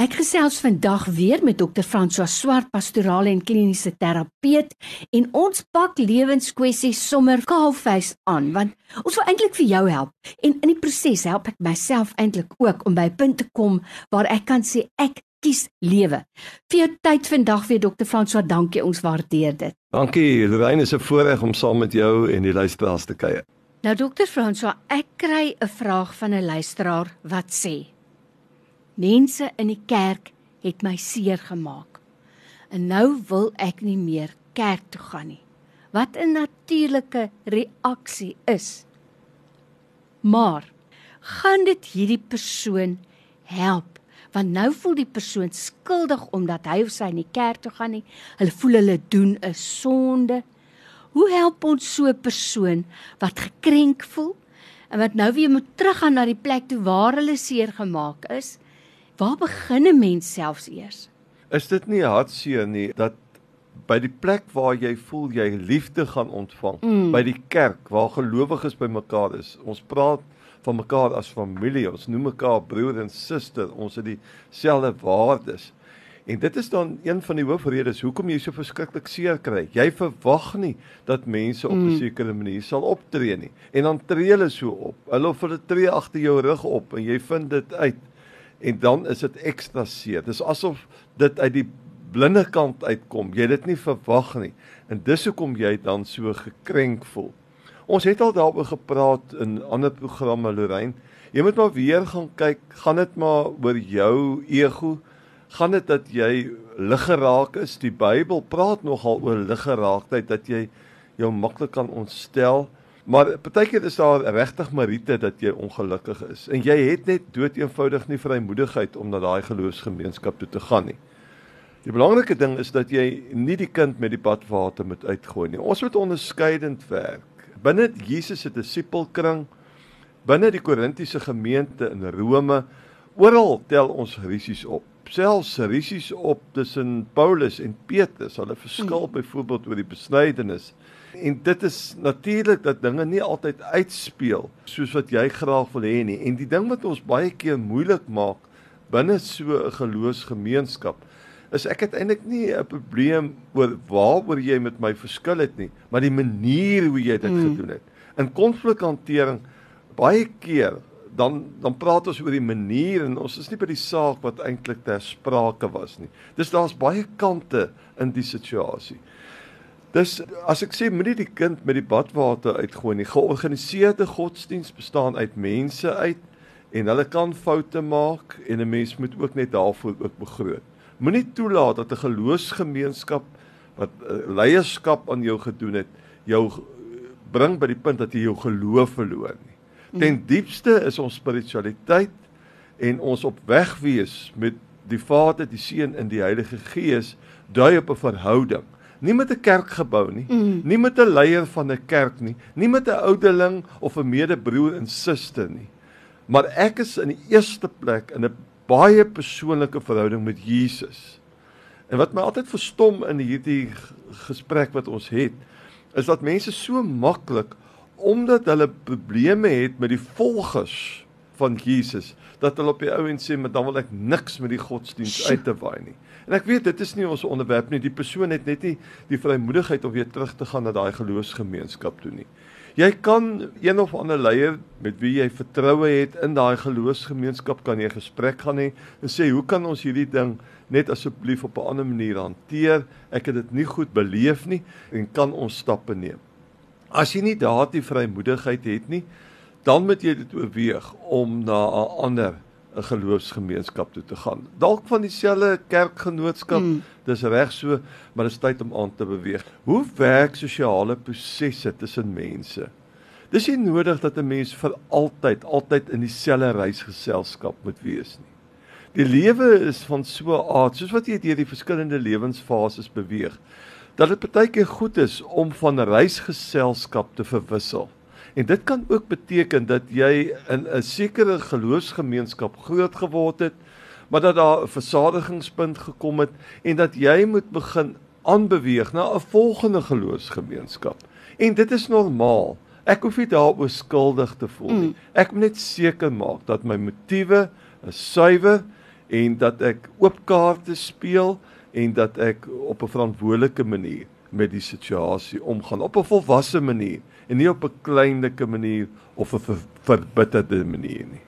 Ek gesels vandag weer met Dr. François Swart, pastorale en kliniese terapeut, en ons pak lewenskwessies sommer kaalvuis aan, want ons wil eintlik vir jou help. En in die proses help ek myself eintlik ook om by 'n punt te kom waar ek kan sê ek kies lewe. Vir jou tyd vandag weer Dr. François, dankie, ons waardeer dit. Dankie, Lorraine, is 'n voorreg om saam met jou en die luisteraars te kuier. Nou Dr. François, ek kry 'n vraag van 'n luisteraar wat sê: Mense in die kerk het my seer gemaak. En nou wil ek nie meer kerk toe gaan nie. Wat 'n natuurlike reaksie is. Maar gaan dit hierdie persoon help? Want nou voel die persoon skuldig omdat hy of sy in die kerk toe gaan nie. Hulle voel hulle doen 'n sonde. Hoe help ons so 'n persoon wat gekrenk voel en wat nou weer moet teruggaan na die plek toe waar hulle seer gemaak is? Waar begin 'n mens selfs eers? Is dit nie hartseer nie dat by die plek waar jy voel jy liefde gaan ontvang, mm. by die kerk waar gelowiges bymekaar is. Ons praat van mekaar as familie, ons noem mekaar broer en suster, ons het dieselfde waardes. En dit is dan een van die hoofredes hoekom jy so verskriklik seer kry. Jy verwag nie dat mense op 'n mm. sekere manier sal optree nie. En dan tree hulle so op. Hulle of hulle tree agter jou rug op en jy vind dit uit en dan is dit ekstra seer. Dis asof dit uit die blinde kant uitkom. Jy het dit nie verwag nie. En dis hoekom jy dan so gekrenk voel. Ons het al daaroor gepraat in ander programme Lorraine. Jy moet maar weer gaan kyk, gaan dit maar oor jou ego. Gaan dit dat jy lig geraak is? Die Bybel praat nogal oor lig geraaktheid dat jy jou maklik kan ontstel. Maar partykeer is daar regtig Marite dat jy ongelukkig is en jy het net dood eenvoudig nie vrymoedigheid om na daai geloofsgemeenskap toe te gaan nie. Die belangrike ding is dat jy nie die kind met die badwater moet uitgooi nie. Ons moet onderskeidend werk. Binne Jesus se disipelkring, binne die Korintiese gemeente in Rome, oral tel ons risies op. Selfs risies op tussen Paulus en Petrus. Hulle verskil hmm. byvoorbeeld oor die besnydenis. En dit is natuurlik dat dinge nie altyd uitspeel soos wat jy graag wil hê nie. En die ding wat ons baie keer moeilik maak binne so 'n geloofsgemeenskap is ek het eintlik nie 'n probleem oor waaroor jy met my verskil het nie, maar die manier hoe jy dit mm. gedoen het. In konflikhantering baie keer dan dan praat ons oor die manier en ons is nie by die saak wat eintlik ter sprake was nie. Dis daar's baie kante in die situasie. Dis as ek sê moenie die kind met die badwater uitgooi nie. Georganiseerde godsdiens bestaan uit mense uit en hulle kan foute maak en 'n mens moet ook net daarvoor ook begroot. Moenie toelaat dat 'n geloofsgemeenskap wat uh, leierskap aan jou gedoen het, jou bring by die punt dat jy jou geloof verloor nie. Ten diepste is ons spiritualiteit en ons op weg wees met die Vader, die Seun en die Heilige Gees dui op 'n verhouding nie met 'n kerkgebou nie, mm. nie met 'n leier van 'n kerk nie, nie met 'n ouderling of 'n medebroer en suster nie. Maar ek is in die eerste plek in 'n baie persoonlike verhouding met Jesus. En wat my altyd verstom in hierdie gesprek wat ons het, is dat mense so maklik omdat hulle probleme het met die volgers van Jesus, dat hulle op die ou en sê, "Maar dan wil ek niks met die godsdiens uit te waai nie." En ek weet dit is nie ons onderwerp nie. Die persoon het net nie die vrymoedigheid om weer terug te gaan na daai geloofsgemeenskap toe nie. Jy kan een of ander leier met wie jy vertroue het in daai geloofsgemeenskap kan jy 'n gesprek gaan hê en sê hoe kan ons hierdie ding net asseblief op 'n ander manier hanteer? Ek het dit nie goed beleef nie en kan ons stappe neem. As jy nie daardie vrymoedigheid het nie, dan moet jy dit oorweeg om na 'n ander 'n geloofsgemeenskap toe te gaan. Dalk van dieselfde kerkgenootskap, mm. dis reg so, maar dit is tyd om aan te beweeg. Hoe werk sosiale prosesse tussen mense? Dis nie nodig dat 'n mens vir altyd altyd in dieselfde reisgeselskap moet wees nie. Die lewe is van so 'n aard, soos wat jy deur die verskillende lewensfases beweeg, dat dit baie keer goed is om van reisgeselskap te verwissel. En dit kan ook beteken dat jy in 'n sekere geloofsgemeenskap groot geword het, maar dat daar 'n versadigingspunt gekom het en dat jy moet begin aanbeweeg na 'n volgende geloofsgemeenskap. En dit is normaal. Ek hoef nie daaroor skuldig te voel nie. Mm. Ek moet net seker maak dat my motiewe is suiwer en dat ek oop kaarte speel en dat ek op 'n verantwoordelike manier met die situasie omgaan op 'n volwasse manier en nie op 'n kleinlike manier of 'n ver verbitterde manier nie.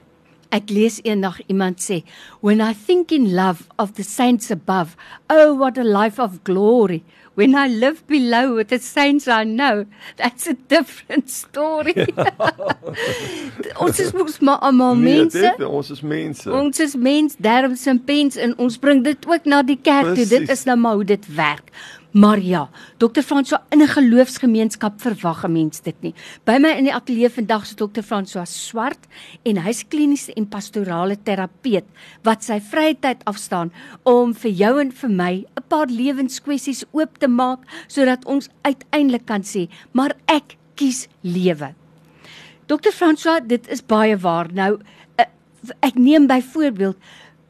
Ek lees eendag iemand sê, "When I think in love of the saints above, oh what a life of glory. When I live below with the saints I know, that's a different story." ons is mos maar almal Nee, mense. dit, ons is mense. Ons is mens, derms en pens en ons bring dit ook na die kerk toe. Dit is nou maar hoe dit werk. Maar ja, Dr. François in 'n geloofsgemeenskap verwag 'n mens dit nie. By my in die ateljee vandag is Dr. François Swart en hy's kliniese en pastorale terapeut wat sy vrye tyd afstaan om vir jou en vir my 'n paar lewenskwessies oop te maak sodat ons uiteindelik kan sê, maar ek kies lewe. Dr. François, dit is baie waar. Nou eh, ek neem byvoorbeeld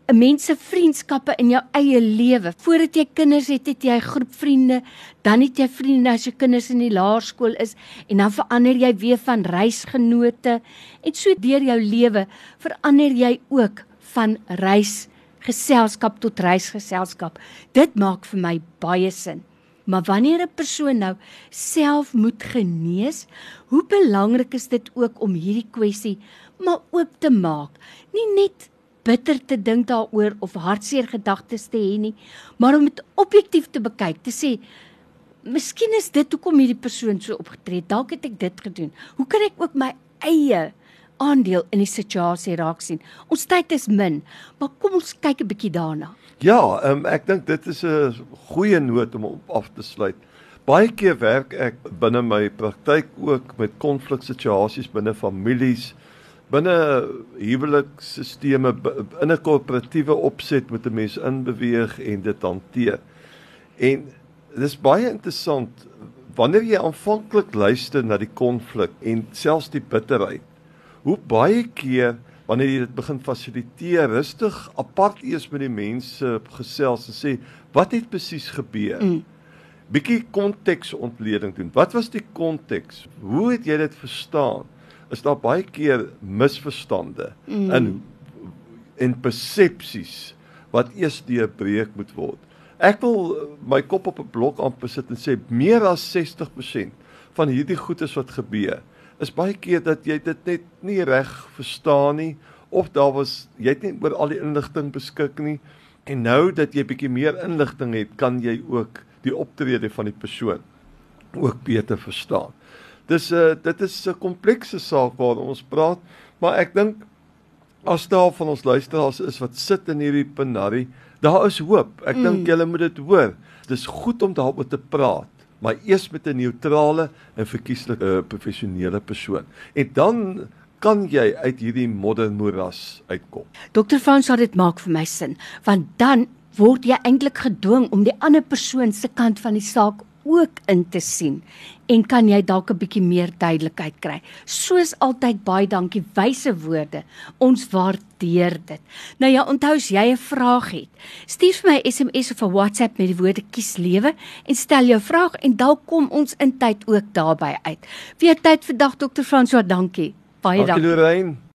'n mens se vriendskappe in jou eie lewe. Voordat jy kinders het, het jy 'n groep vriende, dan het jy vriende as jou kinders in die laerskool is en dan verander jy weer van reisgenote en so deur jou lewe verander jy ook van reisgeselskap tot reisgeselskap. Dit maak vir my baie sin. Maar wanneer 'n persoon nou self moet genees, hoe belangrik is dit ook om hierdie kwessie maar oop te maak. Nie net bitter te dink daaroor of hartseer gedagtes te hê nie, maar om dit objektief te bekyk, te sê Miskien is dit hoekom hierdie persoon so opgetree het. Dalk het ek dit gedoen. Hoe kan ek ook my eie aandeel in die situasie raak sien? Ons tyd is min, maar kom ons kyk 'n bietjie daarna. Ja, um, ek dink dit is 'n goeie noot om op af te sluit. Baie keer werk ek binne my praktyk ook met konfliksituasies binne families, binne huweliksstelsels, in 'n korporatiewe opset met 'n mens inbeweeg en dit hanteer. En dis baie interessant wanneer jy aanvanklik luister na die konflik en selfs die bitterheid. Hoe baie keer wanneer jy dit begin fasiliteer, rustig apart eers met die mense gesels en sê wat het presies gebeur? Mm. Bietjie konteksontleding doen. Wat was die konteks? Hoe het jy dit verstaan? Is daar baie keer misverstande mm. in en persepsies wat eers deurbreek moet word. Ek wil my kop op 'n blok amper sit en sê meer as 60% van hierdie goedes wat gebeur is baie keer dat jy dit net nie reg verstaan nie of daar was jy het nie oor al die inligting beskik nie en nou dat jy bietjie meer inligting het, kan jy ook die optrede van die persoon ook beter verstaan. Dis 'n uh, dit is 'n komplekse saak waar ons praat, maar ek dink as daar van ons luisteraars is wat sit in hierdie penarie, daar is hoop. Ek mm. dink julle moet dit hoor. Dis goed om daaroor te praat, maar eers met 'n neutrale en verkieslike uh, professionele persoon. En dan kan jy uit hierdie moddermoeras uitkom. Dr. Fons sê dit maak vir my sin, want dan word jy eintlik gedwing om die ander persoon se kant van die saak ook in te sien en kan jy dalk 'n bietjie meer duidelikheid kry. Soos altyd baie dankie wyse woorde. Ons waardeer dit. Nou ja, onthou as jy 'n vraag het, stuur vir my 'n SMS of 'n WhatsApp met die woorde kies lewe en stel jou vraag en dalk kom ons in tyd ook daarby uit. Weer tyd vandag Dr. François, dankie. Baie dankie. Dankie Lorraine.